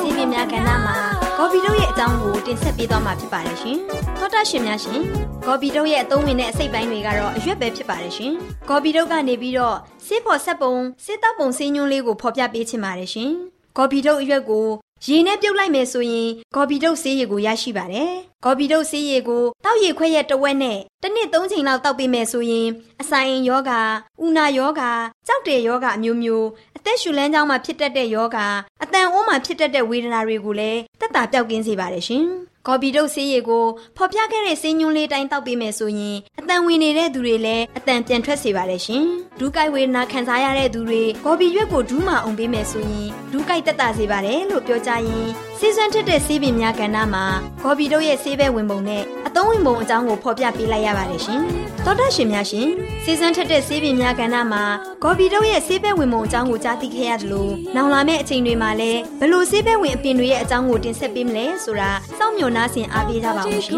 စီစဉ်ထက်တဲ့စီးပြများကဏ္ဍမှာဂေါ်ဘီတို့ရဲ့အကြောင်းကိုတင်ဆက်ပေးသွားမှာဖြစ်ပါတယ်ရှင်တော်တော်ရှင်များရှင်ဂေါ်ဘီတို့ရဲ့အသုံးဝင်တဲ့အစိတ်ပိုင်းတွေကတော့အရွက်ပဲဖြစ်ပါတယ်ရှင်ဂေါ်ဘီတို့ကနေပြီးတော့စေးဖို့ဆက်ပုံစေးတောက်ပုံစေးညွှန်းလေးကိုဖော်ပြပေးချင်ပါတယ်ရှင်ဂေါ်ဘီတို့အရွက်ကို ရေနဲ့ပြုတ်လိုက်မယ်ဆိုရင်ဂေါ်ဘီတုတ်ဆေးရည်ကိုရရှိပါတယ်။ဂေါ်ဘီတုတ်ဆေးရည်ကိုတောက်ရည်ခွဲရဲ့တဝက်နဲ့တစ်နှစ်သုံးချိန်လောက်တောက်ပေးမယ်ဆိုရင်အဆိုင်ယောဂါ၊ဥနာယောဂါ၊ကြောက်တဲ့ယောဂါအမျိုးမျိုးအသက်ရှူလန်းကြောင်းမှာဖြစ်တတ်တဲ့ယောဂါအတန်အိုးမှာဖြစ်တတ်တဲ့ဝေဒနာတွေကိုလည်းတက်တာပြောက်ကင်းစေပါတယ်ရှင်။ ကော်ပီတုတ်ဆေးရည်ကိုဖော်ပြခဲ့တဲ့ဆေးညွှန်းလေးတိုင်းတောက်ပေးမယ်ဆိုရင်အတန်ဝင်နေတဲ့သူတွေလည်းအတန်ပြန်ထွက်စေပါတယ်ရှင်။ဒူးကိုက်ဝေဒနာခံစားရတဲ့သူတွေကော်ပီရွက်ကိုဒူးမအောင်ပေးမယ်ဆိုရင်ဒူးကိုက်တက်တာစေပါတယ်လို့ပြောကြရင် ဆေးစွမ်းထက်တဲ့ဆေးပင်များကဏ္ဍမှာကော်ပီတုတ်ရဲ့ဆေးဘက်ဝင်ပုံနဲ့အသုံးဝင်ပုံအကြောင်းကိုဖော်ပြပေးလိုက်ရပါတယ်ရှင်။သောတာရှင်များရှင်ဆေးစွမ်းထက်တဲ့ဆေးပင်များကဏ္ဍမှာကော်ပီတုတ်ရဲ့ဆေးဘက်ဝင်ပုံအကြောင်းကိုကြားသိခဲ့ရတယ်လို့နောင်လာမယ့်အချိန်တွေမှာလည်းဘလို့ဆေးဘက်ဝင်အပြင်တွေရဲ့အကြောင်းကိုတင်ဆက်ပေးမလဲဆိုတာစောင့်မျှော်နားဆင်အားပေးကြပါဦးရှင်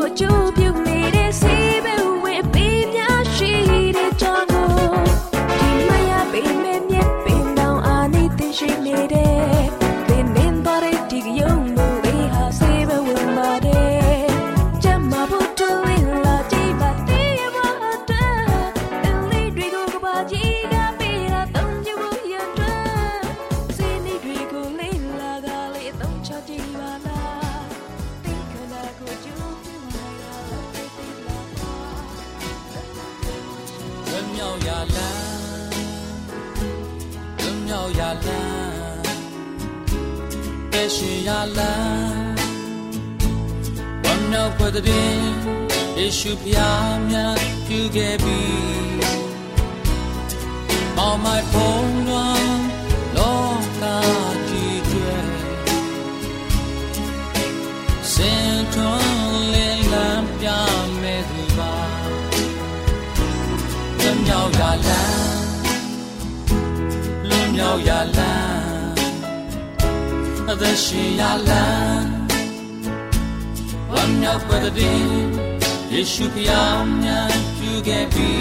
။ က်ရာလမ်းလွန်မြောက်ရာလမ်းအသက်ရှင်ရာလမ်းဝမ်းမြောက်ပဒတိယေရှုဖျားမြတ်ပြုခဲ့ပြီ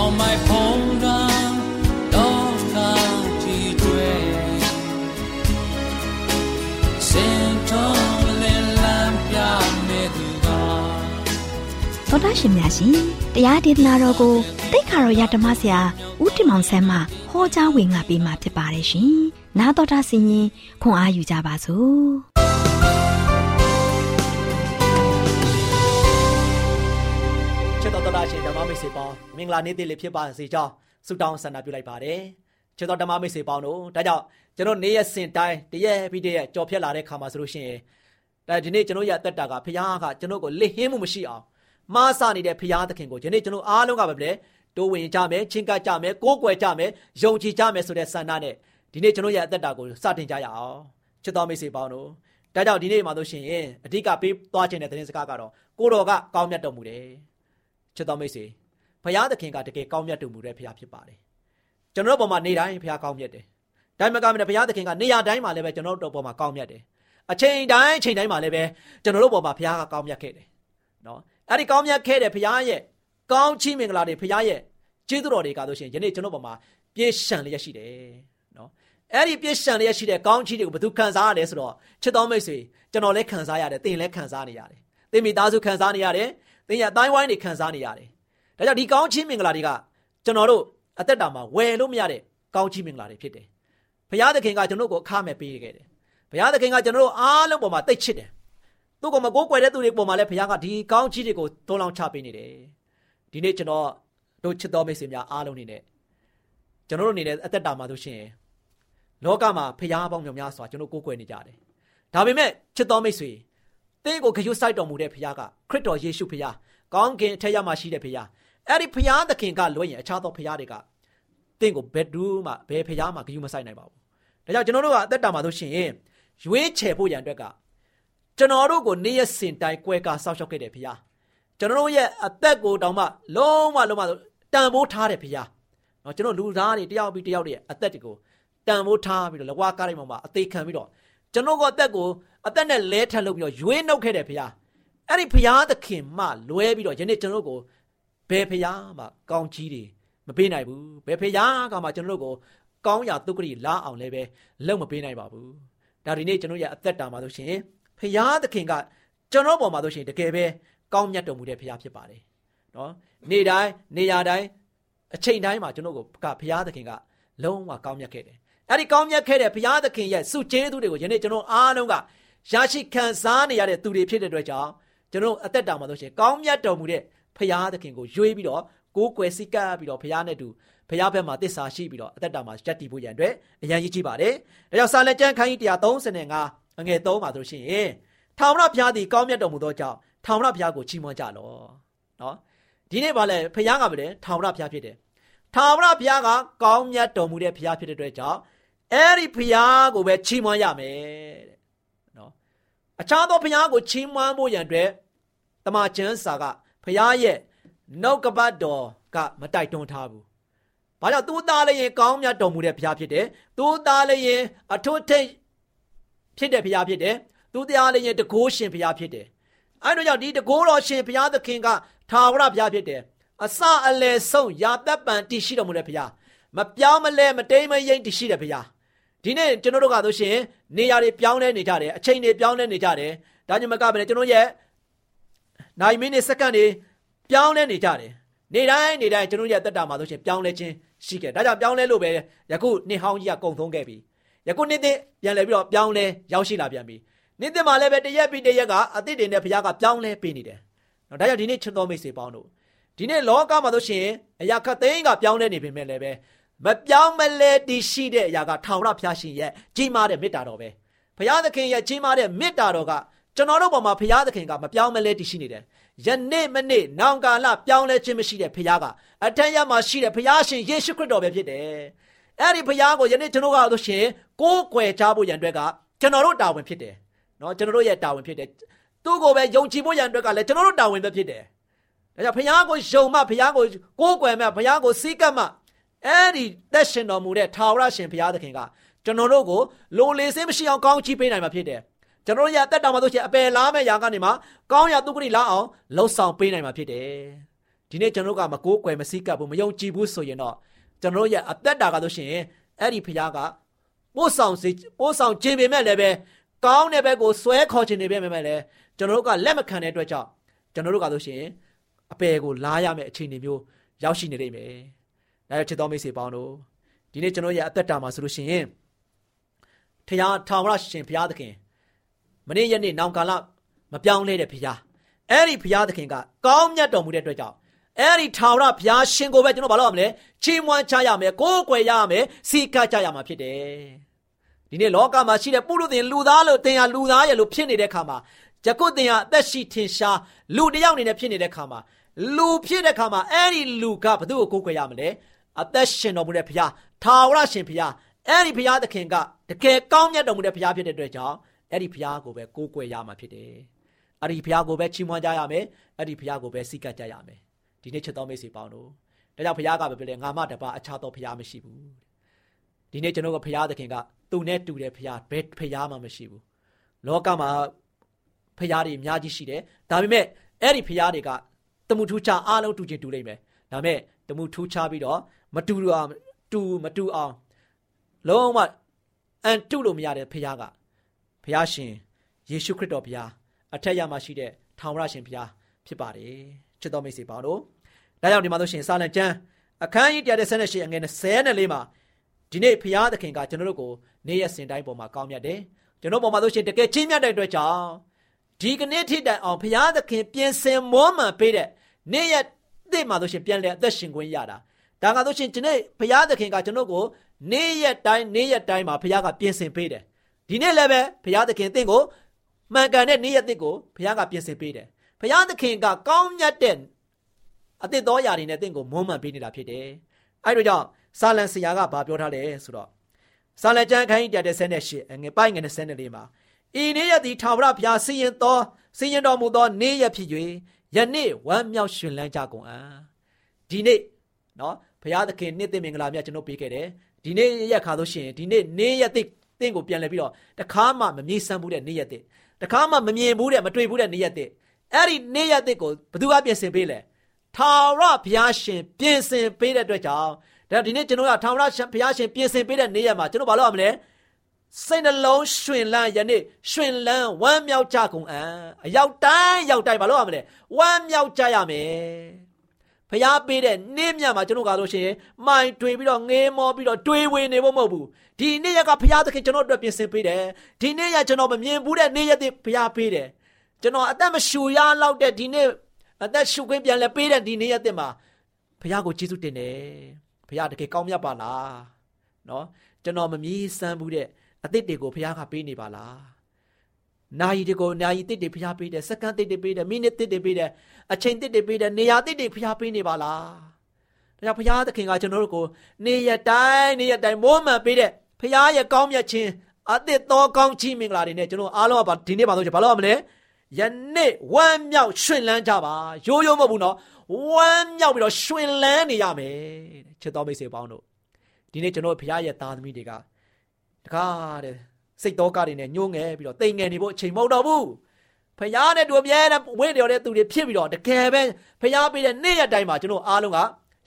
On my phone down don't come to pray Send to သောတာရှင်များရှင် တရားဒေသနာတော်ကိုတိတ်ခါတော်ရဓမ္မဆရာဦးတင်မောင်ဆန်းမှဟောကြားဝင်ငါပေးมาဖြစ်ပါတယ်ရှင်။နာတော်တာဆင်ရင်ခွန်အားယူကြပါစို့။ချစ်တော်တော်ရှင်ဓမ္မမိတ်ဆွေပေါင်းမင်္ဂလာနေ့တည်းလေးဖြစ်ပါစေကြောင်းဆုတောင်းဆန္ဒပြုလိုက်ပါတယ်။ချစ်တော်ဓမ္မမိတ်ဆွေပေါင်းတို့ဒါကြောင့်ကျွန်တော်နေ့ရက်စဉ်တိုင်းတရက်ပြီးတရက်ကြော်ဖြတ်လာတဲ့ခါမှာဆိုလို့ရှိရင်ဒါဒီနေ့ကျွန်တော်ရအသက်တာကဖခင်ကကျွန်တော်ကိုလစ်ဟင်းမှုမရှိအောင် မားစနေတဲ့ဖခင်သခင်ကိုဒီနေ့ကျွန်တော်အားလုံးကပဲလေတိုးဝင်ကြမယ်ချင်းကပ်ကြမယ်ကိုးကွယ်ကြမယ်ယုံကြည်ကြမယ်ဆိုတဲ့ဆန္ဒနဲ့ဒီနေ့ကျွန်တော်ရအသက်တာကိုစတင်ကြရအောင်ချစ်တော်မိတ်ဆွေပေါင်းတို့ဒါကြောင့်ဒီနေ့မှာလို့ရှိရင်အဓိကပေးသွားခြင်းတဲ့သတင်းစကားကတော့ကိုတော်ကကောင်းမြတ်တော်မူတယ်ချစ်တော်မိတ်ဆွေဘုရားသခင်ကတကယ်ကောင်းမြတ်တော်မူတဲ့ဘုရားဖြစ်ပါတယ်ကျွန်တော်တို့ဘုံမှာနေတိုင်းဘုရားကောင်းမြတ်တယ်ဒါမှမကမနဲ့ဘုရားသခင်ကနေရာတိုင်းမှာလည်းပဲကျွန်တော်တို့ဘုံမှာကောင်းမြတ်တယ်အချိန်တိုင်းအချိန်တိုင်းမှာလည်းပဲကျွန်တော်တို့ဘုံမှာဘုရားကကောင်းမြတ်ခဲ့တယ်နော် အဲ့ဒီကောင်းမြတ်ခဲ့တဲ့ဘုရားရဲ့ကောင်းချီးမင်္ဂလာတွေဘုရားရဲ့ကျေးဇူးတော်တွေကဆိုရှင်ယနေ့ကျွန်တော်ဘုံမှာပြည့်ရှံလျက်ရှိတယ်နော်အဲ့ဒီပြည့်ရှံလျက်ရှိတဲ့ကောင်းချီးတွေကိုဘယ်သူခံစားရလဲဆိုတော့ချစ်တော်မိတ်ဆွေကျွန်တော်လည်းခံစားရတယ်သင်လည်းခံစားနေရတယ်သင်မိသားစုခံစားနေရတယ်သင်ရဲ့အတိုင်းဝိုင်းတွေခံစားနေရတယ်ဒါကြောင့်ဒီကောင်းချီးမင်္ဂလာတွေကကျွန်တော်တို့အသက်တာမှာဝယ်လို့မရတဲ့ကောင်းချီးမင်္ဂလာတွေဖြစ်တယ်ဘုရားသခင်ကကျွန်တော်ကိုအခမဲ့ပေးခဲ့တယ်ဘုရားသခင်ကကျွန်တော်တို့အားလုံးပေါ်မှာတိတ်ချစ်တယ် သူ့ကိုမကိုးကွယ်တဲ့သူတွေပေါ်မှာလည်းဘုရားကဒီကောင်းချီးတွေကိုသွန်းလောင်းချပေးနေတယ်ဒီနေ့ကျွန်တော်တို့ချစ်တော်မိတ်ဆွေများအားလုံးနေနဲ့ကျွန်တော်တို့နေတဲ့အသက်တာမှာဆိုရှင်လောကမှာဖရားပေါင်းများများစွာကျွန်တော်ကိုးကွယ်နေကြတယ်ဒါပေမဲ့ချစ်တော်မိတ်ဆွေတင်းကိုဂရုစိုက်တော်မူတဲ့ဖရားကခရစ်တော်ယေရှုဖရားကောင်းကင်အထက်ရမှာရှိတဲ့ဖရားအဲ့ဒီဖရားသခင်ကလွှဲရင်အခြားသောဖရားတွေကတင့်ကိုဘယ်သူမှဘယ်ဖရားမှဂရုမစိုက်နိုင်ပါဘူး။ဒါကြောင့်ကျွန်တော်တို့ကအသက်တာမှာဆိုရှင်ရွေးချယ်ဖို့ရန်အတွက်က ကျွန်တော်တို့ကိုနေ့ရက်စဉ်တိုင်းကွဲကာဆောက်ရှောက်ခဲ့တဲ့ဖရားကျွန်တော်တို့ရဲ့အသက်ကိုတောင်မှလုံးဝလုံးဝတန်ဖိုးထားတဲ့ဖရား။နော်ကျွန်တော်လူသားတွေတယောက်ပြီးတယောက်တွေအသက်တွေကိုတန်ဖိုးထားပြီးတော့လကွာကားတိုင်းမှာအသေးခံပြီးတော့ကျွန်တော်ကအသက်ကိုအသက်နဲ့လဲထပ်လုပ်ပြီးတော့ရွေးနှုတ်ခဲ့တဲ့ဖရား။အဲ့ဒီဖရားသခင်မှလွဲပြီးတော့ယနေ့ကျွန်တော်တို့ကိုဘယ်ဖရားမှကောင်းကြီးတွေမပေးနိုင်ဘူးဘယ်ဖရားကမှကျွန်တော်တို့ကိုကောင်းရာဒုက္ခတွေလာအောင်လည်းပဲလုံမပေးနိုင်ပါဘူးဒါဒီနေ့ကျွန်တော်ရဲ့အသက်တာမှာဆိုရှင် ဖရားသခင်ကကျွန်တော်ပေါ်မှာဆိုရှင်တကယ်ပဲကောင်းမြတ်တော်မူတဲ့ဖရားဖြစ်ပါတယ်နော်နေ့တိုင်းနေရာတိုင်းအချိန်တိုင်းမှာကျွန်တော်ကိုကဖရားသခင်ကလုံးဝကောင်းမြတ်ခဲ့တယ်အဲ့ဒီကောင်းမြတ်ခဲ့တဲ့ဘုရားသခင်ရဲ့စုကျေးဇူးတွေကိုယနေ့ကျွန်တော်အားလုံးကရရှိခံစားနေရတဲ့သူတွေဖြစ်တဲ့အတွက်ကြောင့်ကျွန်တော်အသက်တာမှာဆိုရှင်ကောင်းမြတ်တော်မူတဲ့ဘုရားသခင်ကိုရွေးပြီးတော့ကိုးကွယ်စိတ်ကပ်ပြီးတော့ဘုရားနဲ့တူဘုရားဘက်မှာတစ္ဆာရှိပြီးတော့အသက်တာမှာယက်တည်ဖို့ရန်အတွက်အရန်ကြီးကြည့်ပါတယ်။ဒါကြောင့်စာလက်ကျမ်းခန်းကြီး135 အငယ်3မှာဆိုလို့ရှိရင်ထာဝရဘုရားသည်ကောင်းမြတ်တော်မူသောကြောင့်ထာဝရဘုရားကိုချီးမွမ်းကြလော့။နော်ဒီနေ့ဗာလဲဘုရားကပဲလေထာဝရဘုရားဖြစ်တယ်။ထာဝရဘုရားကကောင်းမြတ်တော်မူတဲ့ဘုရားဖြစ်တဲ့အတွက်ကြောင့်အဲ့ဒီဘုရားကိုပဲချီးမွမ်းရမယ်တဲ့။နော်အခြားသောဘုရားကိုချီးမွမ်းဖို့ရန်အတွက်တမန်ကျမ်းစာကဘုရားရဲ့နှုတ်ကပတ်တော်ကမတိုက်တွန်းထားဘူး။ဘာကြောင့်သူသားလည်းရင်ကောင်းမြတ်တော်မူတဲ့ဘုရားဖြစ်တယ်။သူသားလည်းရင်အထွတ်ထိပ် ဖြစ်တဲ့ဘုရားဖြစ်တယ်။သူသားလည်းရင်တကိုးရှင်ဘုရားဖြစ်တယ်။အဲဒါကြောင့်ဒီတကိုးတော်ရှင်ဘုရားသခင်ကထာဝရဘုရားဖြစ်တယ်။အစအလယ်ဆုံးရာသက်ပံတည်ရှိတော်မူတဲ့ဘုရား။မပြောင်းမလဲမတိမ်မယိမ့်တည်ရှိတဲ့ဘုရား။ဒီနေ့ကျွန်တော်တို့ကဆိုရှင်နေရာတွေပြောင်းလဲနေကြတယ်အချိန်တွေပြောင်းလဲနေကြတယ်။ဒါကြောင့်မကဘဲကျွန်တော်ရဲ့နိုင်မိနစ်စက္ကန့်တွေပြောင်းလဲနေကြတယ်နေတိုင်းနေတိုင်းကျွန်တော်ရဲ့တက်တာမှာဆိုရှင်ပြောင်းလဲခြင်းရှိခဲ့ဒါကြောင့်ပြောင်းလဲလို့ပဲယခုနှစ်ဟောင်းကြီးကကုံသုံးခဲ့ပြီ ယခုနှစ်သစ်ပြန်လဲပြီးတော့ပြောင်းလဲရောက်ရှိလာပြန်ပြီနှစ်သစ်မှာလည်းပဲတရက်ပြီးတရက်ကအသစ်တွေနဲ့ဘုရားကပြောင်းလဲပေးနေတယ်နော်ဒါကြောင့်ဒီနေ့ချစ်တော်မိတ်ဆွေပေါင်းတို့ဒီနေ့လောကမှာဆိုရှင်အရာခတ်သိန်းကပြောင်းလဲနေပြီမဲ့လည်းပဲမပြောင်းမလဲတည်ရှိတဲ့အရာကထောင်ရဖျားရှင်ရဲ့ကြီးမားတဲ့မေတ္တာတော်ပဲဘုရားသခင်ရဲ့ကြီးမားတဲ့မေတ္တာတော်ကကျွန်တော်တို့ပေါ်မှာဘုရားသခင်ကမပြောင်းမလဲတည်ရှိနေတယ်ယနေ့မနေ့နောင်ကာလပြောင်းလဲခြင်းမရှိတဲ့ဖခင်ကအထက်ရမှာရှိတဲ့ဖခင်ရှင်ယေရှုခရစ်တော်ပဲဖြစ်တယ်။ အဲ့ဒီဖခင်ကိုယနေ့ကျွန်တော်ကဆိုရှင်ကိုးကွယ်ကြဖို့ရန်အတွက်ကကျွန်တော်တို့တာဝန်ဖြစ်တယ်။နော်ကျွန်တော်တို့ရဲ့တာဝန်ဖြစ်တယ်။သူ့ကိုပဲယုံကြည်ဖို့ရန်အတွက်ကလည်းကျွန်တော်တို့တာဝန်ပဲဖြစ်တယ်။ဒါကြောင့်ဖခင်ကိုယုံမှဖခင်ကိုကိုးကွယ်မှဖခင်ကိုစီးကပ်မှအဲ့ဒီသက်ရှင်တော်မူတဲ့ထာဝရရှင်ဖခင်သခင်ကကျွန်တော်တို့ကိုလိုလေစင်းမရှိအောင်ကောင်းချီးပေးနိုင်မှာဖြစ်တယ်။ကျွန်တော်ရအသက်တာမှာဆိုရှင်အပယ်လားမဲ့ຢာကနေမှကောင်းရာသူကတိလားအောင်လှုပ်ဆောင်ပေးနိုင်မှာဖြစ်တယ်ဒီနေ့ကျွန်တော်ကမကိုးကွယ်မစည်းကပ်ဘူးမယုံကြည်ဘူးဆိုရင်တော့ ကျွန်တော်ရအသက်တာကဆိုရှင်အဲ့ဒီဖခင်ကပို့ဆောင်စေပို့ဆောင်ခြင်းပေမဲ့လည်းပဲကောင်းတဲ့ဘက်ကိုဆွဲခေါ်ခြင်းနေပေမဲ့လည်းကျွန်တော်တို့ကလက်မခံတဲ့အတွက်ကြောင့်ကျွန်တော်တို့ကဆိုရှင်အပယ်ကိုလာရမယ့်အခြေအနေမျိုးရောက်ရှိနေလိမ့်မယ်။ဒါကြောင့်ချစ်တော်မိတ်ဆွေပေါင်းတို့ဒီနေ့ကျွန်တော်ရဲ့အသက်တာမှာဆိုလို့ရှိရင်ထရာထာဝရရှင်ဘုရားသခင်မနေ့ရက်နေ့နောင်ကာလမပြောင်းလဲတဲ့ဘုရားအဲ့ဒီဘုရားသခင်ကကောင်းမြတ်တော်မူတဲ့အတွက်ကြောင့် အဲ့ဒီထာဝရဘုရားရှင်ကိုပဲကျွန်တော်ဘာလို့ရမလဲချီးမွမ်းချရမယ်ကိုးကွယ်ရမယ်စီကကြရမှာဖြစ်တယ်ဒီနေ့လောကမှာရှိတဲ့ပုရုသင်လူသားလို့တင်ရလူသားရဲ့လို့ဖြစ်နေတဲ့ခါမှာယခုတင်ရအသက်ရှိထင်ရှားလူတယောက်အနေနဲ့ဖြစ်နေတဲ့ခါမှာလူဖြစ်တဲ့ခါမှာအဲ့ဒီလူကဘသူ့ကိုကိုးကွယ်ရမလဲအသက်ရှင်တော်မူတဲ့ဘုရားထာဝရရှင်ဘုရားအဲ့ဒီဘုရားသခင်ကတကယ်ကောင်းမြတ်တော်မူတဲ့ဘုရားဖြစ်တဲ့အတွက်ကြောင့်အဲ့ဒီဘုရားကိုပဲကိုးကွယ်ရမှာဖြစ်တယ်အဲ့ဒီဘုရားကိုပဲချီးမွမ်းကြရမယ်အဲ့ဒီဘုရားကိုပဲစိတ်ကပ်ကြရမယ် ဒီနေ့ချက်တော်မိတ်ဆွေပေါင်းတို့ဒါကြောင့်ဘုရားကပဲပြောတယ်ငါမတပါအခြားသောဘုရားမရှိဘူးဒီနေ့ကျွန်တော်ကဘုရားသခင်ကသူနဲ့တူတဲ့ဘုရားဘယ်ဘုရားမှမရှိဘူးလောကမှာဘုရားတွေအများကြီးရှိတယ်ဒါပေမဲ့အဲ့ဒီဘုရားတွေကတမှုထူးခြားအားလုံးတူချင်းတူလိမ့်မယ်ဒါပေမဲ့တမှုထူးခြားပြီးတော့မတူအောင်တူမတူအောင်လုံးဝအန်တုလို့မရတဲ့ဖခင်ကဖခင်ရှင်ယေရှုခရစ်တော်ဖခင်အထက်ရမှာရှိတဲ့ထောင်ရရှင်ဖခင်ဖြစ်ပါတယ်ချစ်တော်မိတ်ဆွေပေါင်းတို့ ဒါကြောင့်ဒီမှာဆိုရှင်စာလံကျမ်းအခန်းကြီး138အငယ်24မှာဒီနေ့ဖခင်သခင်ကကျွန်တော်တို့ကိုနေ့ရက်စဉ်တိုင်းပေါ်မှာကောင်းမြတ်တယ်ကျွန်တော်ပေါ်မှာဆိုရှင်တကယ်ချင်းမြတ်တဲ့အတွက်ကြောင့်ဒီကနေ့ထိတိုင်အောင်ဖခင်သခင်ပြင်ဆင်မောမှန်ပေးတဲ့နေ့ရက်သစ်မှာဆိုရှင်ပြန်လဲအသက်ရှင်ခွင့်ရတာဒါကဆိုရှင်ဒီနေ့ဘုရားသခင်ကကျွန်တော်ကိုနေ့ရက်တိုင်းနေ့ရက်တိုင်းမှာဘုရားကပြင်ဆင်ပေးတယ်ဒီနေ့လည်းပဲဘုရားသခင်တင့်ကိုမှန်ကန်တဲ့နေ့ရက်သစ်ကိုဘုရားကပြင်ဆင်ပေးတယ်ဘုရားသခင်ကကောင်းမြတ်တဲ့ အသစ်တော်ຢာတွေနဲ့တင့်ကိုမွမ်းမံပေးနေတာဖြစ်တယ်အဲ့တို့ကြောင့်စာလံဆရာကဘာပြောထားလဲဆိုတော့စာလံကျမ်းခန်းကြီး138ငွေပိုင်းငွေ24မှာဤနေ့ရက်သည်ထာဝရဘုရားစီရင်တော်စီရင်တော်မူသောနေ့ရက်ဖြစ်၍ယနေ့ဝမ်းမြောက်ရှင်လန်းကြကုန်အံ့ဒီနေ့နော်ဘုရားသခင်နှစ်သိမင်္ဂလာမြတ်ကျွန်တော်ပေးခဲ့တယ်ဒီနေ့ရက်ခါလို့ရှိရင်ဒီနေ့နေ့ရက်သိတင့်ကိုပြန်လဲပြီးတော့တခါမှမမြင်ဆန်းဘူးတဲ့နေ့ရက်သိတခါမှမမြင်ဘူးတဲ့မတွေ့ဘူးတဲ့နေ့ရက်သိအဲ့ဒီနေ့ရက်သိကိုဘသူကပြင်ဆင်ပေးလဲ ထာဝရဘုရားရှင်ပြင်ဆင်ပေးတဲ့အတွက်ကြောင့်ဒါဒီနေ့ကျွန်တော်ကထာဝရဘုရားရှင်ပြင်ဆင်ပေးတဲ့နေ့ရက်မှာကျွန်တော်ဘာလုပ်ရမလဲစိတ်နှလုံးရှင်လန်းယနေ့ရှင်လန်းဝမ်းမြောက်ကြကုန်အံ့အရောက်တိုင်းရောက်တိုင်းဘာလုပ်ရမလဲဝမ်းမြောက်ကြရမယ်ဖျားပေးတဲ့နေ့မြတ်မှာကျွန်တော်ကားလို့ရှိရင်မိုင်တွေးပြီးတော့ငေးမောပြီးတော့တွေးဝေနေဖို့မဟုတ်ဘူးဒီနေ့ရက်ကဖျားသခင်ကျွန်တော်အတွက်ပြင်ဆင်ပေးတယ်ဒီနေ့ရကျွန်တော်မမြင်ဘူးတဲ့နေ့ရက်တွေဖျားပေးတယ်ကျွန်တော်အသက်မရှူရလောက်တဲ့ဒီနေ့ အသက်ရှူခွင့်ပြန်လဲပေးတဲ့ဒီနေ့ရက်တွေမှာဖျားကိုကျေးဇူးတင်တယ်ဖျားတကယ်ကောင်းမြတ်ပါလားနော်ကျွန်တော်မမြည်စမ်းဘူးတဲ့အသစ်တွေကိုဖျားကပေးနေပါလားနာယီတွေကိုနာယီတစ်တွေဖျားပေးတယ်စက္ကန့်တစ်တွေပေးတယ်မိနစ်တစ်တွေပေးတယ်အချိန်တစ်တွေပေးတယ်နေရာတစ်တွေဖျားပေးနေပါလားဒါကြောင့်ဖျားသခင်ကကျွန်တော်တို့ကိုနေရတိုင်းနေရတိုင်းမိုးမှန်ပေးတဲ့ဖျားရဲ့ကောင်းမြတ်ခြင်းအသစ်သောကောင်းချီးမင်္ဂလာတွေနဲ့ကျွန်တော်အားလုံးကဒီနေ့ပါဆိုချင်ဘာလို့ရမလဲ ယနေ့ဝမ်းမြောက်ရှင်လန်းကြပါရိုးရိုးမဟုတ်ဘူးနော်ဝမ်းမြောက်ပြီးတော့ရှင်လန်းနေရမယ်ချစ်တော်မိတ်ဆွေပေါင်းတို့ဒီနေ့ကျွန်တော်ဖျားရဲ့သားသမီးတွေကတကားတဲ့စိတ်တော်ကတွေနဲ့ညှိုးငယ်ပြီးတော့တိမ်ငယ်နေဖို့အချိန်မဟုတ်တော့ဘူးဖျားနဲ့တူအမြဲတမ်းဝိတော်တဲ့သူတွေဖြစ်ပြီးတော့တကယ်ပဲဖျားပေးတဲ့နေ့ရက်တိုင်းမှာကျွန်တော်အားလုံးက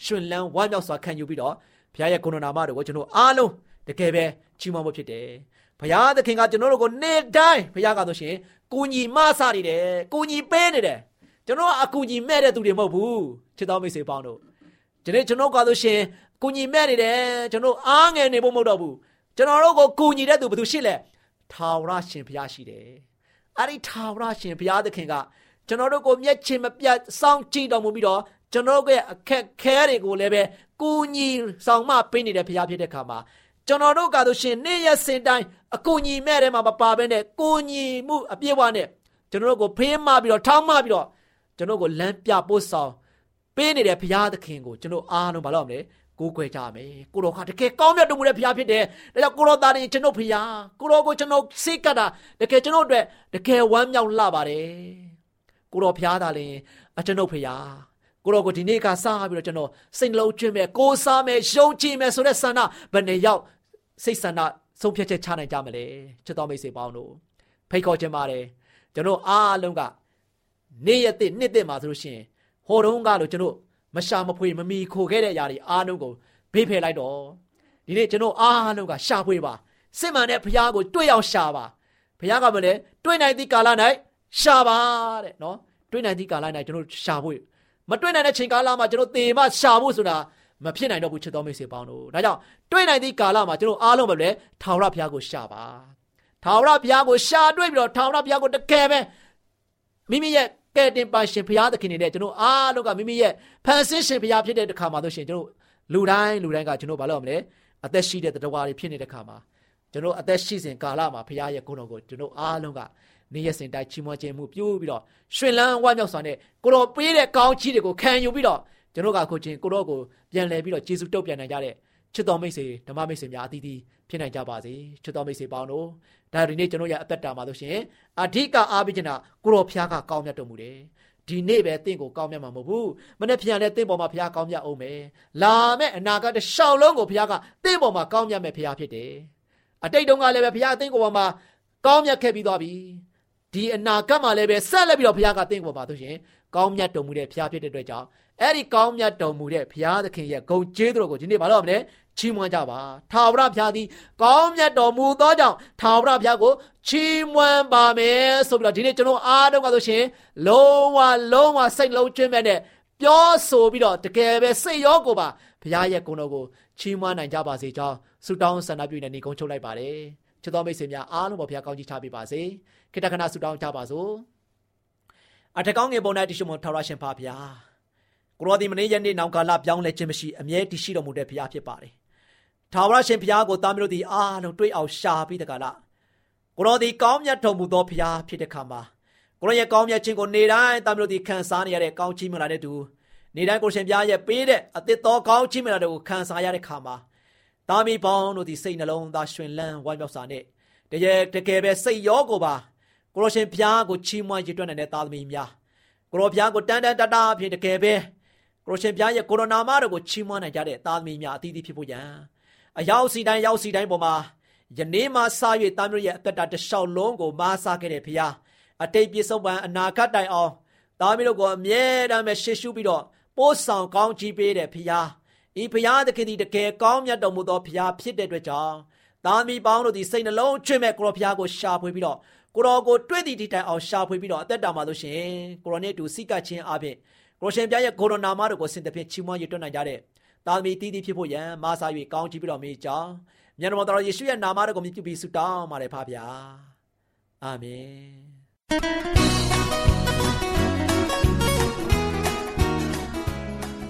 ရှင်လန်းဝမ်းမြောက်စွာခံယူပြီးတော့ဘုရားရဲ့ကိုရိုနာမတော်ကိုကျွန်တော်အားလုံးတကယ်ပဲချီးမွမ်းဖို့ဖြစ်တယ်ဘုရားသခင်ကကျွန်တော်တို့ကိုနေ့တိုင်းဘုရားကဆိုရှင် ကိုညီမဆနေတယ်ကိုညီပေးနေတယ်ကျွန်တော်အကူညီမဲ့တဲ့သူတွေမဟုတ်ဘူးချစ်တော်မိတ်ဆွေပေါင်းတို့ဒီနေ့ကျွန်တော်ကဆိုရှင်ကိုညီမဲ့နေတယ်ကျွန်တော်အားငယ်နေဖို့မဟုတ်တော့ဘူးကျွန်တော်တို့ကိုကူညီတဲ့သူဘယ်သူရှိလဲထာဝရရှင်ဘုရားရှိတယ်အဲ့ဒီထာဝရရှင်ဘုရားသခင်ကကျွန်တော်တို့ကိုမျက်ခြေမပြတ်စောင့်ကြည့်တော်မူပြီးတော့ကျွန်တော်တို့ရဲ့အခက်ခဲတွေကိုလည်းပဲကူညီဆောင်မပေးနေတဲ့ဘုရားဖြစ်တဲ့ခါမှာ ကျွန်တော်တို့ကဆိုရှင်နေ့ရက်စဉ်တိုင်းအကူညီမဲ့တဲ့မှာမပါဘဲနဲ့ကူညီမှုအပြည့်အဝနဲ့ကျွန်တော်တို့ကိုဖေးမပြီးတော့ထောင်းမပြီးတော့ကျွန်တော်ကိုလမ်းပြပို့ဆောင်ပေးနေတဲ့ဘုရားသခင်ကိုကျွန်တော်အားလုံးမလုပ်မလဲကိုးကွယ်ကြမယ်ကိုတော်ကတကယ်ကောင်းမြတ်တော်မူတဲ့ဘုရားဖြစ်တယ်ဒါကြောင့်ကိုတော်သားတွေကျွန်တော်ဘုရားကိုတော်ကိုကျွန်တော်စိတ်ကတာတကယ်ကျွန်တော်အတွက်တကယ်ဝမ်းမြောက်လှပါတယ်ကိုတော်ဘုရားသားလည်းအကျွန်ုပ်ဘုရားကိုတော်ကိုဒီနေ့ကစပြီးတော့ကျွန်တော်စိတ်နှလုံးကျွင်းမယ်ကိုးစားမယ်ယုံကြည်မယ်ဆိုတဲ့ဆန္ဒဘယ်နဲ့ရောက် စိတ်ဆန္ဒဆုံးဖြတ်ချက်ချနိုင်ကြမလဲချစ်တော်မိတ်ဆွေပေါင်းတို့ဖိတ်ခေါ်ခြင်းပါတယ်ကျွန်တော်အားလုံးကနေ့ရက်တစ်နှစ်တစ်မှာဆိုလို့ရှိရင်ဟိုတုန်းကလို့ကျွန်တော်မရှာမဖွေမမီခိုခဲ့တဲ့အရာတွေအားလုံးကိုဘေးဖယ်လိုက်တော့ဒီနေ့ကျွန်တော်အားလုံးကရှာဖွေပါစစ်မှန်တဲ့ဘုရားကိုတွေ့အောင်ရှာပါဘုရားကမလဲတွေ့နိုင်သည့်ကာလ၌ရှာပါတဲ့နော်တွေ့နိုင်သည့်ကာလ၌ကျွန်တော်ရှာဖွေမမတွေ့နိုင်တဲ့ချိန်ကာလမှာကျွန်တော်သေမရှာဖို့ဆိုတာ မဖြစ်နိုင်တော့ဘူးချစ်တော်မိတ်ဆွေပေါင်းတို့ဒါကြောင့်တွေ့နိုင်သည့်ကာလမှာကျွန်တော်အားလုံးပဲလေထာဝရဘုရားကိုရှာပါထာဝရဘုရားကိုရှာတွေ့ပြီးတော့ထာဝရဘုရားကိုတကယ်ပဲမိမိရဲ့ကဲ့တင်ပါရှင်ဘုရားသခင်နေတဲ့ကျွန်တော်အားလုံးကမိမိရဲ့ဖန်ဆင်းရှင်ဘုရားဖြစ်တဲ့တခါမှာဆိုရှင်ကျွန်တော်လူတိုင်းလူတိုင်းကကျွန်တော်ဘာလို့မလဲအသက်ရှိတဲ့တရားတွေဖြစ်နေတဲ့ခါမှာကျွန်တော်အသက်ရှိစဉ်ကာလမှာဘုရားရဲ့ဂုဏ်တော်ကိုကျွန်တော်အားလုံးကနေရစင်တိုင်းချီးမွမ်းခြင်းမှုပြုပြီးတော့ရှင်လန်းဝမ်းမြောက်စွာနဲ့ကိုတော်ပေးတဲ့ကောင်းချီးတွေကိုခံယူပြီးတော့ ကျွန်တော်ကခုချင်းကိုတော်ကိုပြန်လည်ပြီးတော့ယေရှုတုတ်ပြန်နိုင်ကြတဲ့ချစ်တော်မိတ်ဆွေဓမ္မမိတ်ဆွေများအသီးသီးဖြစ်နိုင်ကြပါစေချစ်တော်မိတ်ဆွေပေါင်းတို့ဒါဒီနေ့ကျွန်တော်ရဲ့အသက်တာမှာလို့ရှိရင်အဓိကအားပေးချင်တာကိုတော်ဖျားကကောင်းမြတ်တော်မူတယ်ဒီနေ့ပဲတင့်ကိုကောင်းမြတ်မှာမဟုတ်ဘူးမနေ့ပြန်လဲတင့်ပေါ်မှာဘုရားကောင်းမြတ်အောင်မယ်လာမဲ့အနာဂတ်တစ်ရှောင်းလုံးကိုဘုရားကတင့်ပေါ်မှာကောင်းမြတ်မဲ့ဘုရားဖြစ်တယ်အတိတ်တုန်းကလည်းပဲဘုရားအသင်ကိုပေါ်မှာကောင်းမြတ်ခဲ့ပြီးသွားပြီဒီအနာဂတ်မှာလည်းပဲဆက်လက်ပြီးတော့ဘုရားကတင့်ကိုပေါ်ပါဆိုရှင်ကောင်းမြတ်တော်မူတဲ့ဘုရားဖြစ်တဲ့အတွက်ကြောင့် အဲ့ဒီကောင်းမြတ်တော်မူတဲ့ဘုရားသခင်ရဲ့ဂုဏ်ကျေးဇူးတော်ကိုဒီနေ့မလုပ်မလဲချီးမွမ်းကြပါထာဝရဘုရားသည်ကောင်းမြတ်တော်မူသောကြောင့်ထာဝရဘုရားကိုချီးမွမ်းပါမယ်ဆိုပြီးတော့ဒီနေ့ကျွန်တော်အားလုံးကဆိုရှင်လုံးဝလုံးဝစိတ်လုံးကျွင်းမဲ့နဲ့ပြောဆိုပြီးတော့တကယ်ပဲစိတ်ရောကိုပါဘုရားရဲ့ဂုဏ်တော်ကိုချီးမွမ်းနိုင်ကြပါစေကြောင်းဆုတောင်းဆန္ဒပြုနေနေကုန်းချုပ်လိုက်ပါတယ်ချစ်တော်မိတ်ဆွေများအားလုံးပေါ်ဘုရားကောင်းကြီးချပေးပါစေခိတ္တခဏဆုတောင်းကြပါစို့အထက်ကောင်းငယ်ပုံ၌တရှိမထာဝရရှင်ဖာဘုရား ကိုရောဒီမနေ့ယနေ့နောင်ကာလပြောင်းလဲခြင်းမရှိအမြဲတရှိတော်မူတဲ့ဘုရားဖြစ်ပါတယ်ထာဝရရှင်ဘုရားကိုသားမျိုးတို့ဒီအားလုံးတွေ့အောင်ရှာပြီးတကလားကိုရောဒီကောင်းမြတ်တော်မူသောဘုရားဖြစ်တဲ့ခါမှာကိုရောရဲ့ကောင်းမြတ်ခြင်းကိုနေတိုင်းသားမျိုးတို့ဒီခံစားနေရတဲ့ကောင်းချီးမလာတဲ့သူနေတိုင်းကိုရှင်ဘုရားရဲ့ပေးတဲ့အသစ်တော်ကောင်းချီးမလာတဲ့ကိုခံစားရတဲ့ခါမှာသားမီးပေါင်းတို့ဒီစိတ်နှလုံးသားရှင်လန်းဝမ်းမြောက်စွာနဲ့တကယ်တကယ်ပဲစိတ်ရောကိုပါကိုရောရှင်ဘုရားကိုချီးမွမ်းရည်တွက်နိုင်တဲ့သားသမီးများကိုရောဘုရားကိုတန်တန်တတာဖြစ်တကယ်ပဲကို ရောရှင်ဘုရားရဲ့ကိုရိုနာမတော်ကိုချီးမွမ်းနိုင်ကြတဲ့သားသမီးများအသီးသီးဖြစ်ဖို့ရန်အရောက်စီတိုင်းရောက်စီတိုင်းပေါ်မှာယနေ့မှစ၍သားမျိုးရဲ့အသက်တာတစ်လျှောက်လုံးကိုမားစားခဲ့တဲ့ဘုရားအတိတ်ပြစ္ဆုတ်ပံအနာဂတ်တိုင်အောင်သားမျိုးတို့ကိုအမြဲတမ်းပဲရှေ့ရှုပြီးတော့ပို့ဆောင်ကောင်းချီးပေးတဲ့ဘုရားဤဘုရားသခင်သည်တကယ်ကောင်းမြတ်တော်မူသောဘုရားဖြစ်တဲ့အတွက်ကြောင့်သားမီးပေါင်းတို့ဒီစိတ်နှလုံးချွတ်မဲ့ကိုရောဘုရားကိုရှာဖွေပြီးတော့ကိုရောကိုတွေ့သည့်ဒီတိုင်အောင်ရှာဖွေပြီးတော့အသက်တာမှာလို့ရှင်ကိုရောနဲ့တူစိတ်ကချင်းအပြင် ကိုရှင်ပြရဲ့ကိုရိုနာမတို့ကိုစင်တဖြင့်ချီးမွမ်းရတွက်နိုင်ကြတဲ့သားသမီးတည်တည်ဖြစ်ဖို့ရန်မာစာ၍ကောင်းချီးပြီးတော့မေးကြောင်းမြတ်တော်တော်ယေရှုရဲ့နာမတော်ကိုမြှုပ်ပြီးဆုတောင်းပါတယ်ဖပါဗျာအာမင်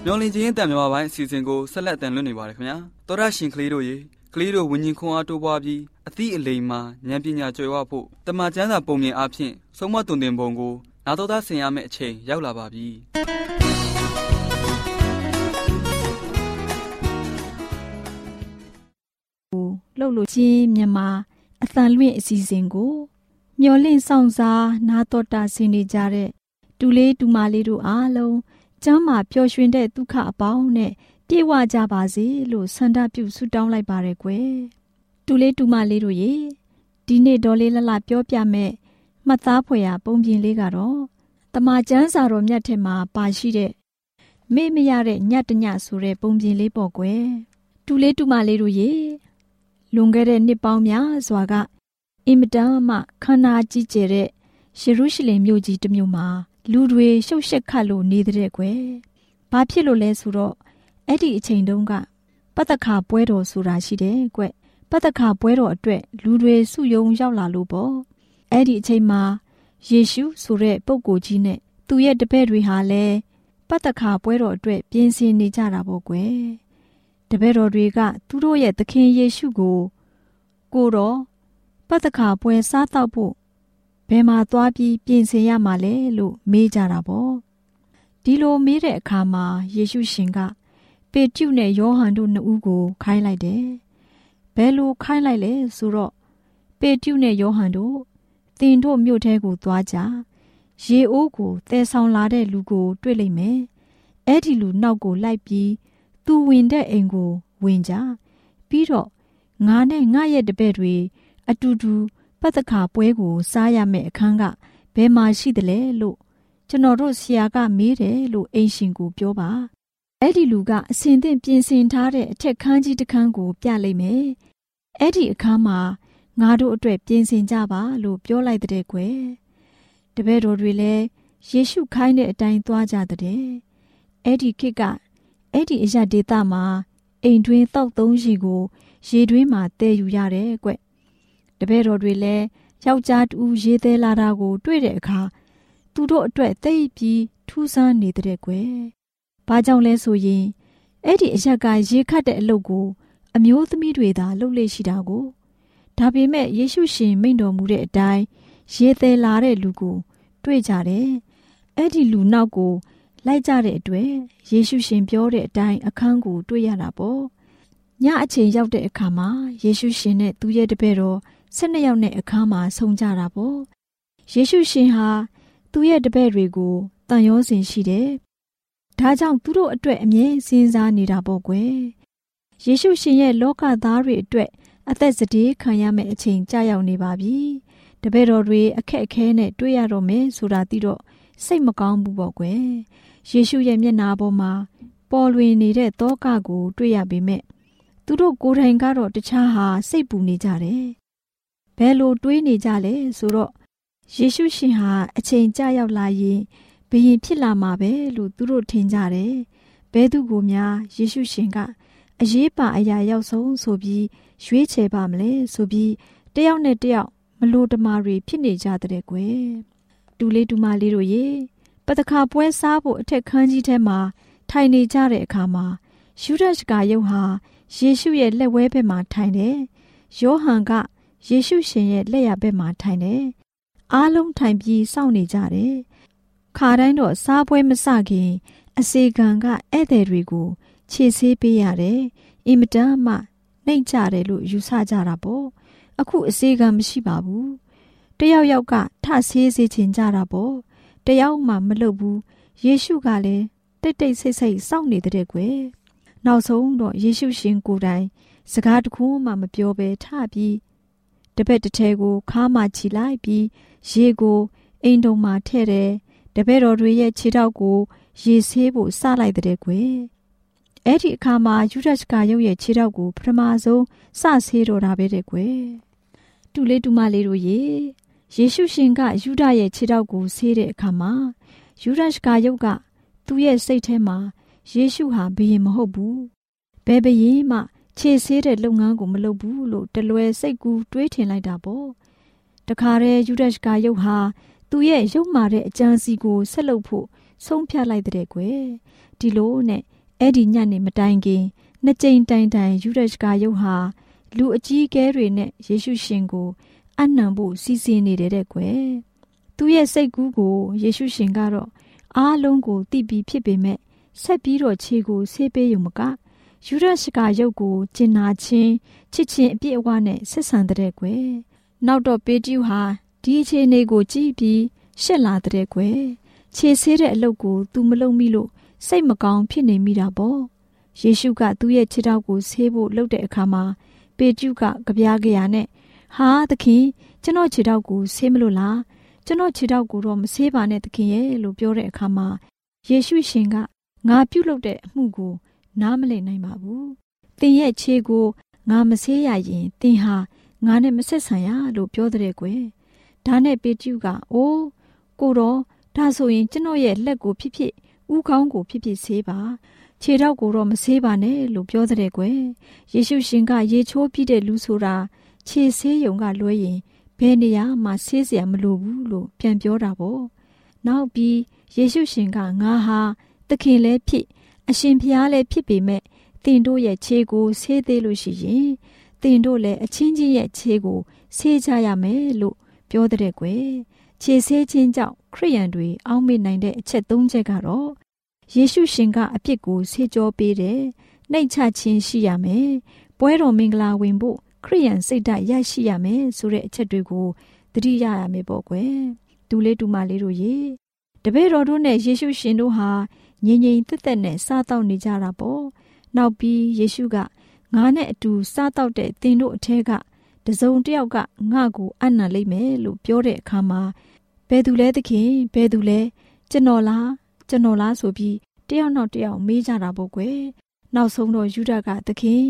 မျော်လင့်ခြင်းတန်မြမပိုင်းအစီအစဉ်ကိုဆက်လက်တင်လွှင့်နေပါတယ်ခင်ဗျာတော်ရရှင်ကလေးတို့ရေကလေးတို့ဝิญဉ်ခွန်အားတိုးပွားပြီးအသည့်အလိမ်မှာဉာဏ်ပညာကျွယ်ဝဖို့တမန်ကျမ်းစာပုံမြင်အားဖြင့်ဆုံးမတုန်တင်ပုံကို နာတော်သားဆင်ရမယ့်အချိန်ရောက်လာပါပြီလှုပ်လို့ချင်းမြန်မာအသံလွင့်အစီအစဉ်ကိုမျော်လင့်ဆောင်စားနာတော်တာဆင်နေကြတဲ့တူလေးတူမလေးတို့အားလုံးကျမ်းမာပျော်ရွှင်တဲ့ဒုက္ခအပေါင်းနဲ့ပြေဝကြပါစေလို့ဆန္ဒပြုဆုတောင်းလိုက်ပါရယ်ကွယ်တူလေးတူမလေးတို့ရေဒီနေ့ဒေါ်လေးလလပြောပြမဲ့ မှတ်သားဖွယ်ရာပုံပြင်လေးကတော့တမချန်းစာတော်မြတ်ထဲမှာပါရှိတဲ့မေ့မရတဲ့ညတညဆိုတဲ့ပုံပြင်လေးပေါ့ကွယ်တူလေးတူမလေးတို့ရေလွန်ခဲ့တဲ့နှစ်ပေါင်းများစွာကအင်မတန်မှခန္ဓာကြီးကျယ်တဲ့ယေရုရှလင်မြို့ကြီးတစ်မြို့မှာလူတွေရှုပ်ရှက်ခတ်လို့နေတဲ့ကွယ်ဘာဖြစ်လို့လဲဆိုတော့အဲ့ဒီအချိန်တုန်းကပတ္တခါပွဲတော်ဆိုတာရှိတယ်ကွပတ္တခါပွဲတော်အတွက်လူတွေစုယုံရောက်လာလို့ပေါ့ အဲ့ဒီအချိန်မှာယေရှုဆိုတဲ့ပုဂ္ဂိုလ်ကြီးနဲ့သူ့ရဲ့တပည့်တွေဟာလည်းပတ္တခါပွဲတော်အတွက်ပြင်ဆင်နေကြတာပေါ့ကွယ်တပည့်တော်တွေက သူတို့ရဲ့သခင်ယေရှုကို ကိုတော့ပတ္တခါပွဲစားတော့ဖို့ဘယ်မှာသွားပြီးပြင်ဆင်ရမှာလဲလို့မေးကြတာပေါ့ဒီလိုမေးတဲ့အခါမှာယေရှုရှင်က ပေတျုနဲ့ယောဟန်တို့နှစ်ဦးကိုခိုင်းလိုက်တယ်ဘယ်လိုခိုင်းလိုက်လဲဆိုတော့ပေတျုနဲ့ယောဟန်တို့ သင်တို့မြို့ထဲကိုသွားကြရေအိုးကိုတဲဆောင်လာတဲ့လူကို တွေ့လိမ့်မယ်အဲ့ဒီလူနောက်ကိုလိုက်ပြီး သူဝင်တဲ့အိမ်ကိုဝင်ကြပြီးတော့ငါနဲ့ငါရဲ့တပည့်တွေအတူတူပတ်သက်ခါပွဲကို စားရမယ့်အခန်းကဘယ်မှာရှိသလဲလို့ကျွန်တော်တို့ဆရာကမေးတယ်လို့အိမ်ရှင်ကိုပြောပါအဲ့ဒီလူကအစင်သင့်ပြင်ဆင်ထားတဲ့အထက်ခန်းကြီးတစ်ခန်းကို ပြလိုက်မယ်အဲ့ဒီအခန်းမှာ ငါတို့အတွက်ပြင်ဆင်ကြပါလို့ပြောလိုက်တဲ့ကွယ်တပည့်တော်တွေလည်းယေရှုခိုင်းတဲ့အတိုင်းသွားကြတဲ့အဲ့ဒီခေတ်ကအဲ့ဒီအရဒေတာမှာအိမ်တွင်းတောက်သုံးရေကိုရေတွင်းမှာတည်ယူရတယ်ကွတပည့်တော်တွေလည်းယောက်ျားတူရေသေးလာတာကို တွေ့တဲ့အခါသူတို့အတွက်သိပြီးထူးဆန်းနေတဲ့ကွယ်။ဘာကြောင့်လဲဆိုရင်အဲ့ဒီအရက်ကရေခတ်တဲ့အလုပ်ကို အမျိုးသမီးတွေသာလုပ်လေ့ရှိတာကို ဒါပေမဲ့ယေရှုရှင်မိန့်တော်မူတဲ့အတိုင်းရေသေးလာတဲ့လူကို တွေ့ကြတယ်။အဲ့ဒီလူနောက်ကို လိုက်ကြတဲ့အတွက်ယေရှုရှင်ပြောတဲ့အတိုင်းအခန်းကိုတွေ့ရတာပေါ့။ညအချိန်ရောက်တဲ့အခါမှာယေရှုရှင်နဲ့သူရဲ့တပည့်တော်၁၂ယောက်နဲ့အခန်းမှာဆုံကြတာပေါ့။ယေရှုရှင်ဟာသူ့ရဲ့တပည့်တွေကိုတန်ရောစင်ရှိတယ်။ဒါကြောင့်သူတို့အတွက်အမြဲစဉ်းစားနေတာပေါ့ကွယ်။ယေရှုရှင်ရဲ့လောကသားတွေအတွက် အသက်စတေးခံရမယ့်အချိန်ကြာရောက်နေပါပြီ။တပည့်တော်တွေအခက်အခဲနဲ့တွေ့ရတော့မယ်ဆိုတာသိတော့စိတ်မကောင်းဘူးပေါ့ကွယ်။ယေရှုရဲ့မျက်နာပေါ်မှာပေါ်လွင်နေတဲ့တောကကိုတွေ့ရပေမဲ့သူတို့ကိုယ်တိုင်ကတော့တခြားဟာစိတ်ပူနေကြတယ်။ဘယ်လိုတွေးနေကြလဲဆိုတော့ယေရှုရှင်ဟာအချိန်ကြာရောက်လာရင်ဘယင်ဖြစ်လာမှာပဲလို့သူတို့ထင်ကြတယ်။ဘဲသူကိုများယေရှုရှင်ကအရေးပါအရာရောက်ဆုံးဆိုပြီး ရွေးချယ်ပါမလဲဆိုပြီးတယောက်နဲ့တယောက်မလို့တမာတွေဖြစ်နေကြတဲ့ကွယ်။တူလေးတူမလေးတို့ရေပတခါပွဲစားဖို့အထက်ခန်းကြီးထဲမှာထိုင်နေကြတဲ့အခါမှာယူဒရှ်ကယုတ်ဟာယေရှုရဲ့လက်ဝဲဘက်မှာထိုင်တယ်။ယောဟန်ကယေရှုရှင်ရဲ့လက်ရဘက်မှာထိုင်တယ်။အားလုံးထိုင်ပြီးစောင့်နေကြတယ်။ခါတိုင်းတော့စားပွဲမစခင် အစေခံကဧည့်သည်တွေကို ခြေဆေးပေးရတယ်။အင်မတန်မှ နှိမ့်ကြတယ်လို့ယူဆကြတာပေါ့။အခုအစေခံမရှိပါဘူး။တယောက်ယောက်ကထဆေးစေချင်ကြတာပေါ့။တယောက်မှမလုပ်ဘူး။ယေရှုကလည်းတိတ်တိတ်ဆိတ်ဆိတ်စောင့်နေတဲ့ကွယ်။နောက်ဆုံးတော့ယေရှုရှင်ကိုယ်တိုင် စကားတခုမှမပြောဘဲထပြီးတပည့်တစ်ထဲကိုခါမှချီလိုက်ပြီးရေကိုအိမ်တုံမှာထည့်တယ်တပည့်တော်တွေရဲ့ခြေထောက်ကို ရေဆေးဖို့စလိုက်တဲ့ကွယ် အဲ့ဒီအခါမှာယူဒရှ်ကရုပ်ရဲ့ခြေထောက်ကိုပထမဆုံးစဆေးတော်တာပဲတဲ့ကွယ်တူလေးတူမလေးတို့ရေယေရှုရှင်ကယူဒရဲ့ခြေထောက်ကိုဆေးတဲ့အခါမှာယူဒရှ်ကရုပ်ကသူ့ရဲ့စိတ်ထဲမှာယေရှုဟာဘယင်မဟုတ်ဘူးဘယ်ဘယင်မှခြေဆေးတဲ့လုပ်ငန်းကိုမလုပ်ဘူးလို့တလွယ်စိတ်ကူးတွေးထင်လိုက်တာပေါ့တခါတည်းယူဒရှ်ကရုပ်ဟာသူ့ရဲ့ရုပ်မာတဲ့အကြံစီကိုဆက်လုပ်ဖို့ဆုံးဖြတ်လိုက်တဲ့ကွယ်ဒီလိုနဲ့ အဲ့ဒီညနေမတိုင်ခင်နှစ်ကြိမ်တိုင်တိုင်ယူဒရှ်ကရုပ်ဟာလူအကြီးအကဲတွေနဲ့ယေရှုရှင်ကိုအနံဖို့စီစဉ်နေတဲ့တဲ့ကွယ်သူ့ရဲ့စိတ်ကူးကိုယေရှုရှင်ကတော့အားလုံးကိုသိပြီးဖြစ်ပေမဲ့ဆက်ပြီးတော့ခြေကိုဆေးပေးရုံမကယူဒရှ်ကရုပ်ကိုကျင်နာချင်းချစ်ချင်းအပြည့်အဝနဲ့ဆက်ဆံတဲ့ကွယ်နောက်တော့ပေတျုဟာဒီအခြေအနေကိုကြည့်ပြီးရှက်လာတဲ့ကွယ်ခြေဆေးတဲ့အလုပ်ကို तू မလုပ်မိလို့ စိတ်မကောင်းဖြစ်နေမိတာပေါ့ယေရှုကသူ့ရဲ့ခြေထောက်ကိုဆေးဖို့လုပ်တဲ့အခါမှာပေတျုကကြပြားကြရနဲ့ဟာသခင်ကျွန်တော်ခြေထောက်ကိုဆေးမလို့လားကျွန်တော်ခြေထောက်ကိုတော့မဆေးပါနဲ့သခင်ရဲ့လို့ပြောတဲ့အခါမှာယေရှုရှင်ကငါပြုတ်လုပ်တဲ့အမှုကိုနားမလည်နိုင်ပါဘူးသင်ရဲ့ခြေကိုငါမဆေးရရင်သင်ဟာငါနဲ့မဆက်ဆံရလို့ပြောတဲ့ကွယ်ဒါနဲ့ပေတျုကအိုးကိုတော့ဒါဆိုရင်ကျွန်တော်ရဲ့လက်ကိုဖြစ်ဖြစ် ဥကောင်းကိုဖြစ်ဖြစ်ဆေးပါခြေထောက်ကိုတော့မဆေးပါနဲ့လို့ပြောတဲ့ကွယ်ယေရှုရှင်ကရေချိုးပြတဲ့လူဆိုတာခြေဆေးယုံကလွဲရင်ဘယ်နေရာမှာဆေးစရာမလိုဘူးလို့ပြန်ပြောတာပေါ့နောက်ပြီးယေရှုရှင်ကငါဟာသခင်လည်းဖြစ်အရှင်ဖျားလည်းဖြစ်ပေမဲ့သင်တို့ရဲ့ခြေကိုဆေးသေးလို့ရှိရင်သင်တို့လည်းအချင်းချင်းရဲ့ခြေကိုဆေးကြရမယ်လို့ပြောတဲ့ကွယ် ခြေဆေးခြင်းကြောင့်ခရိယန်တွေအောက်မေ့နိုင်တဲ့အချက်၃ချက်ကတော့ယေရှုရှင်ကအပြစ်ကိုဆေးကြောပေးတယ်နှိတ်ချခြင်းရှိရမယ်ပွဲတော်မင်္ဂလာဝင်ဖို့ခရိယန်စိတ်ဓာတ်ရရှိရမယ်ဆိုတဲ့အချက်တွေကိုသတိရရမယ်ပေါ့ကွယ်ဒူလေးဒူမလေးတို့ရေတပည့်တော်တို့နဲ့ယေရှုရှင်တို့ဟာငြိမ်ငြိမ်သက်သက်နဲ့စားတော့နေကြတာပေါ့နောက်ပြီးယေရှုကငါနဲ့အတူစားတော့တဲ့သင်တို့အထက်ကတစုံတစ်ယောက်ကငါ့ကိုအနံ့လိမ့်မယ်လို့ပြောတဲ့အခါမှာ ဘယ်သူလဲသခင်ဘယ်သူလဲကျွန်တော်လားကျွန်တော်လားဆိုပြီးတယောက်နောက်တယောက်မေးကြတာပေါ့ကွယ်နောက်ဆုံးတော့ယူဒကသခင်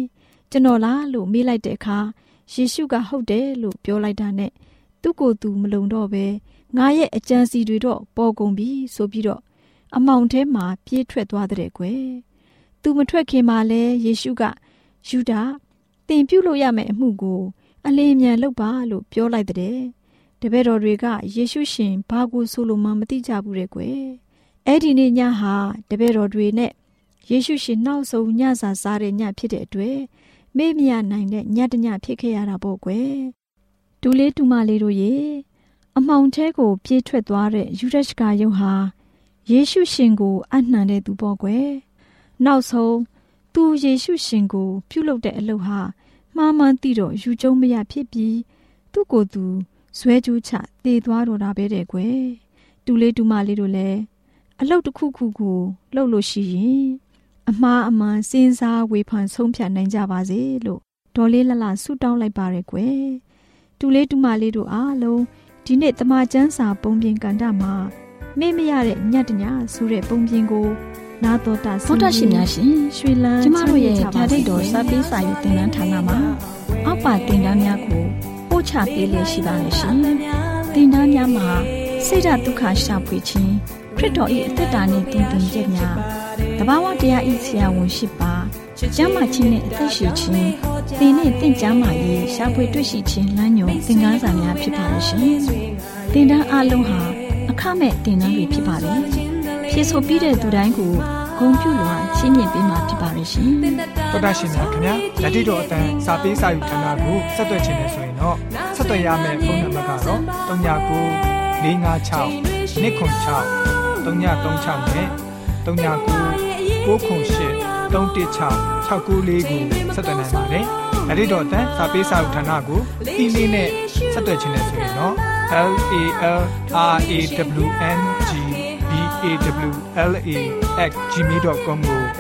ကျွန်တော်လားလို့မေးလိုက်တဲ့အခါယေရှုကဟုတ်တယ်လို့ပြောလိုက်တာနဲ့သူ့ကိုယ်သူမလုံတော့ပဲငါရဲ့အကြံစီတွေတော့ပေါ်ကုန်ပြီဆိုပြီးတော့အမောင်ထဲမှာပြေးထွက်သွားတဲ့ကွယ်သူမထွက်ခင်မှာလဲယေရှုကယူဒာတင်ပြုတ်လို့ရမယ့်အမှုကို အလင်းမြန်လုပ်ပါလို့ပြောလိုက်တဲ့ တပည့်တော်တွေကယေရှုရှင်ဘာကိုဆိုလိုမှမသိကြဘူးတဲ့ကွယ်အဲ့ဒီနေ့ညဟာတပည့်တော်တွေနဲ့ယေရှုရှင်နောက်ဆုံးညစာစားတဲ့ညဖြစ်တဲ့အတွက်မေ့မရနိုင်တဲ့ညတညဖြစ်ခဲ့ရတာပေါ့ကွယ်ဒူလေးတူမလေးတို့ရေအမောင်ထဲကိုပြေးထွက်သွားတဲ့ယူဒရှကာယုံဟာယေရှုရှင်ကိုအနှံတဲ့သူပေါ့ကွယ်နောက်ဆုံးသူယေရှုရှင်ကို ပြုလုပ်တဲ့အလုပ်ဟာမှားမှန်းသိတော့ယူကျုံမရဖြစ်ပြီးသူ့ကိုယ်သူ ဇွဲကြိုးချသေသွားတော့တာပဲတဲ့ကွယ်တူလေးတူမလေးတို့လည်းအလုပ်တစ်ခုခုကိုလုပ်လို့ရှိရင်အမှားအမှန်စဉ်းစားဝေဖန်ဆုံးဖြတ်နိုင်ကြပါစေလို့ဒေါ်လေးလှလှဆုတောင်းလိုက်ပါရယ်ကွယ်တူလေးတူမလေးတို့အားလုံးဒီနေ့တမချန်းစာပုံပြင်ကန်တာမှာမေ့မရတဲ့ညတညာဆိုတဲ့ပုံပြင်ကိုနာတော်တာဆောတရှင်များရှင်ရွှေလန်းကျမတို့ရဲ့ဓာတ်ဒိတ်တော်စပေးစာယူတင်နန်းဌာနမှာအောက်ပါတင်ဒန်းများကို ပို့ချပေးလျက်ရှိပါတယ်ရှင်တင်ဒန်းများမှာဆိဒ္ဓဒုက္ခရှာဖွေခြင်းခရစ်တော်၏အသက်တာနှင့်တည်တည်ကြများတဘာဝတရားဤဆရာဝန်ရှိပါကျမ်းမာခြင်းနဲ့အသက်ရှိခြင်းသင်နဲ့တင့်ကြမာရေးရှားဖွေတွေ့ရှိခြင်းလမ်းညွန်သင်ခန်းစာများဖြစ်ပါလိမ့်ရှင်။သင်တန်းအလုံးဟာအခမဲ့သင်တန်းတွေဖြစ်ပါတယ်။ဖြစ်ဆိုပြီးတဲ့သူတိုင်းကိုဂုဏ်ပြုလွှာရှင်းပြပေးမှာဖြစ်ပါလိမ့်ရှင်။ တော်တာရှင်များခင်ဗျာလက်တိတော်အတန်းစာပေးစာယူဌာနကိုဆက်သွယ်ခြင်းနဲ့ဆိုရင်တော့ဆက်သွယ်ရမယ့်ဖုန်းနံပါတ်ကတော့39 656 296 3936နဲ့39 998 316 694ကိုဆက်သွင်းနိုင်ပါတယ်။ဒါ့အပြင်တော့အတန်းစာပေးစာဥထာဏာကိုအီးမေးလ်နဲ့ဆက်သွယ်ခြင်းနဲ့ဆိုရင်တော့ L A L R A W N G B A W L A @gmail.com ကို